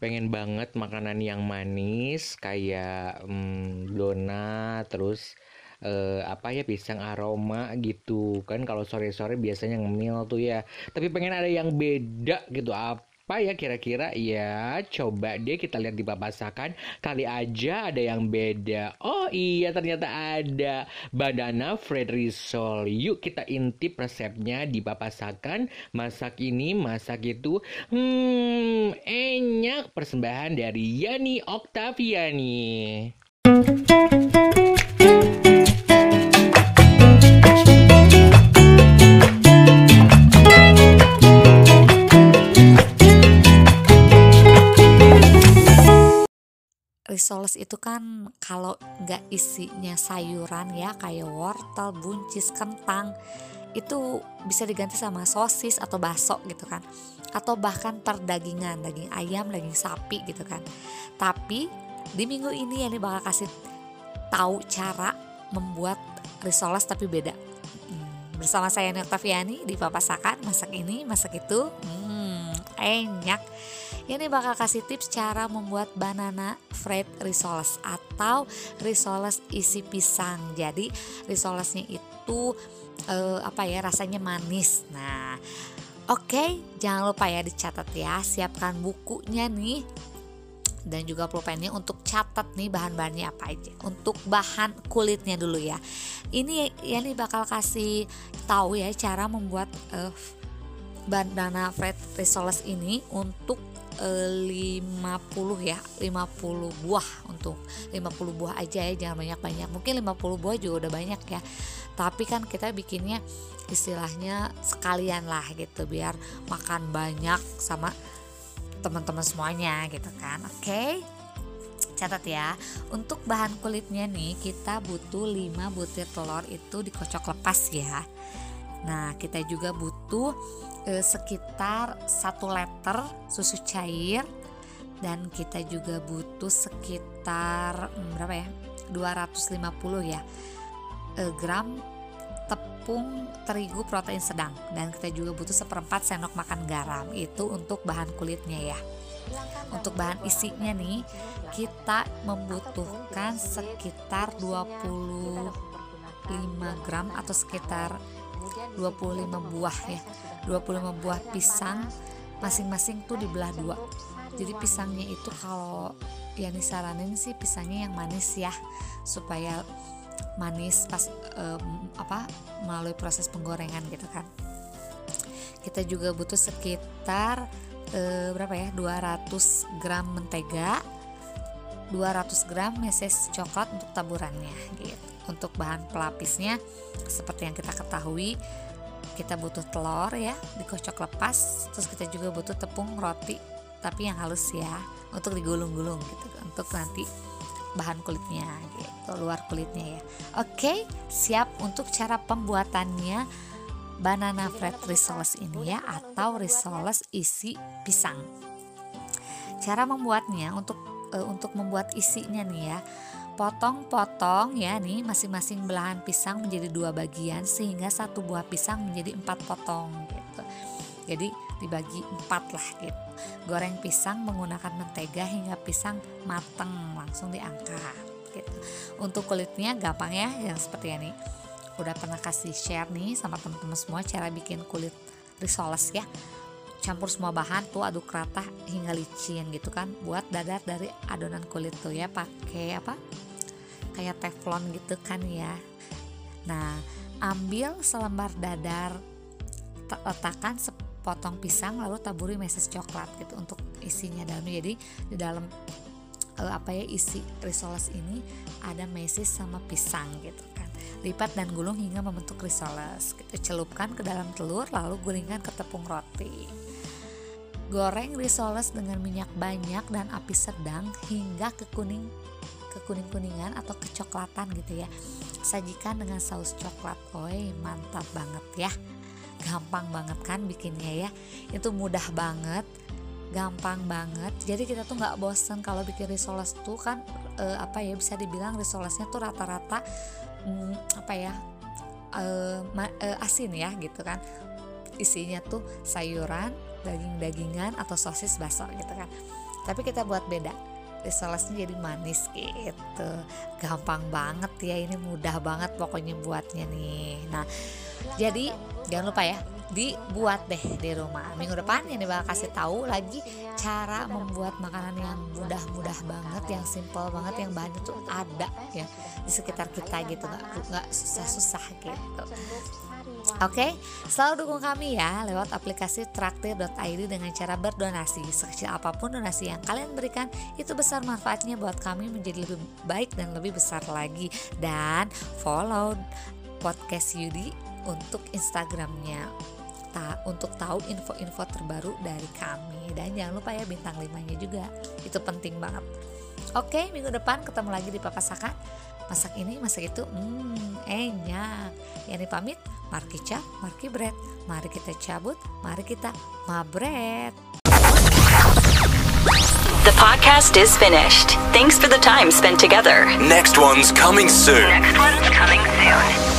pengen banget makanan yang manis kayak mm, donat terus eh, apa ya pisang aroma gitu. Kan kalau sore-sore biasanya ngemil tuh ya. Tapi pengen ada yang beda gitu apa ya kira-kira? Ya coba deh kita lihat di papasakan kali aja ada yang beda. Oh iya ternyata ada. Banana fried risol. Yuk kita intip resepnya di papasakan masak ini masak itu hmm enak persembahan dari Yani Oktaviani risoles itu kan kalau nggak isinya sayuran ya kayak wortel, buncis, kentang itu bisa diganti sama sosis atau bakso gitu kan. Atau bahkan perdagingan daging ayam daging sapi gitu kan. Tapi di minggu ini ini bakal kasih tahu cara membuat risoles tapi beda. Hmm, bersama saya Noktaviani di Papasakan masak ini masak itu hmm, enak ini bakal kasih tips cara membuat banana fried risoles atau risoles isi pisang. Jadi risolesnya itu eh, apa ya rasanya manis. Nah, oke, okay, jangan lupa ya dicatat ya. Siapkan bukunya nih dan juga pulpennya untuk catat nih bahan-bahannya apa aja. Untuk bahan kulitnya dulu ya. Ini ya nih bakal kasih tahu ya cara membuat uh, banana fried risoles ini untuk 50 ya 50 buah untuk 50 buah aja ya jangan banyak-banyak. Mungkin 50 buah juga udah banyak ya. Tapi kan kita bikinnya istilahnya sekalian lah gitu biar makan banyak sama teman-teman semuanya gitu kan. Oke? Okay? catat ya. Untuk bahan kulitnya nih kita butuh 5 butir telur itu dikocok lepas ya. Nah kita juga butuh eh, sekitar satu liter susu cair dan kita juga butuh sekitar hmm, berapa ya 250 ya eh, gram tepung terigu protein sedang. Dan kita juga butuh seperempat sendok makan garam itu untuk bahan kulitnya ya. Untuk bahan isinya nih kita membutuhkan sekitar 25 gram atau sekitar 25 buah ya. 25 buah pisang masing-masing tuh dibelah dua. jadi pisangnya itu kalau yang disaranin sih pisangnya yang manis ya supaya manis pas um, apa melalui proses penggorengan gitu kan. Kita juga butuh sekitar uh, berapa ya 200 gram mentega 200 gram meses coklat untuk taburannya gitu untuk bahan pelapisnya seperti yang kita ketahui kita butuh telur ya dikocok lepas terus kita juga butuh tepung roti tapi yang halus ya untuk digulung-gulung gitu untuk nanti bahan kulitnya gitu luar kulitnya ya. Oke siap untuk cara pembuatannya. Banana fried risoles ini ya atau risoles isi pisang. Cara membuatnya untuk uh, untuk membuat isinya nih ya potong-potong ya nih masing-masing belahan pisang menjadi dua bagian sehingga satu buah pisang menjadi empat potong gitu. Jadi dibagi empat lah gitu. Goreng pisang menggunakan mentega hingga pisang mateng langsung diangkat gitu. Untuk kulitnya gampang ya yang seperti ini. Udah pernah kasih share nih sama teman-teman semua cara bikin kulit risoles ya. Campur semua bahan tuh aduk rata hingga licin gitu kan. Buat dadar dari adonan kulit tuh ya pakai apa kayak teflon gitu kan ya. Nah ambil selembar dadar letakkan sepotong pisang lalu taburi meses coklat gitu untuk isinya dalam. Jadi di dalam uh, apa ya isi risoles ini ada meses sama pisang gitu kan. Lipat dan gulung hingga membentuk risoles gitu. Celupkan ke dalam telur lalu gulingkan ke tepung roti. Goreng risoles dengan minyak banyak dan api sedang hingga ke kuning kekuning-kuningan atau kecoklatan gitu ya. Sajikan dengan saus coklat. Oi mantap banget ya. Gampang banget kan bikinnya ya. Itu mudah banget gampang banget. Jadi kita tuh nggak bosen kalau bikin risoles tuh kan e, apa ya bisa dibilang risolesnya tuh rata-rata hmm, apa ya e, ma, e, asin ya gitu kan. Isinya tuh sayuran daging-dagingan atau sosis bakso gitu kan. Tapi kita buat beda risolesnya jadi manis gitu. Gampang banget ya ini mudah banget pokoknya buatnya nih. Nah jadi jangan lupa ya dibuat deh di rumah. Minggu depan yang bakal kasih tahu lagi cara membuat makanan yang mudah-mudah banget yang simple banget yang bahannya tuh ada ya di sekitar kita gitu. Nggak nggak susah-susah gitu Oke, selalu dukung kami ya lewat aplikasi traktir.id dengan cara berdonasi. Sekecil apa pun donasi yang kalian berikan, itu besar manfaatnya buat kami menjadi lebih baik dan lebih besar lagi. Dan follow podcast Yudi untuk Instagramnya. Ta untuk tahu info-info terbaru dari kami. Dan jangan lupa ya bintang 5 nya juga. Itu penting banget. Oke minggu depan ketemu lagi di Papa Saka masak ini masak itu hmm enak ini pamit Marki Cap Marki Bread mari kita cabut mari kita mabret The podcast is finished. Thanks for the time spent together. Next one's coming soon. Next one's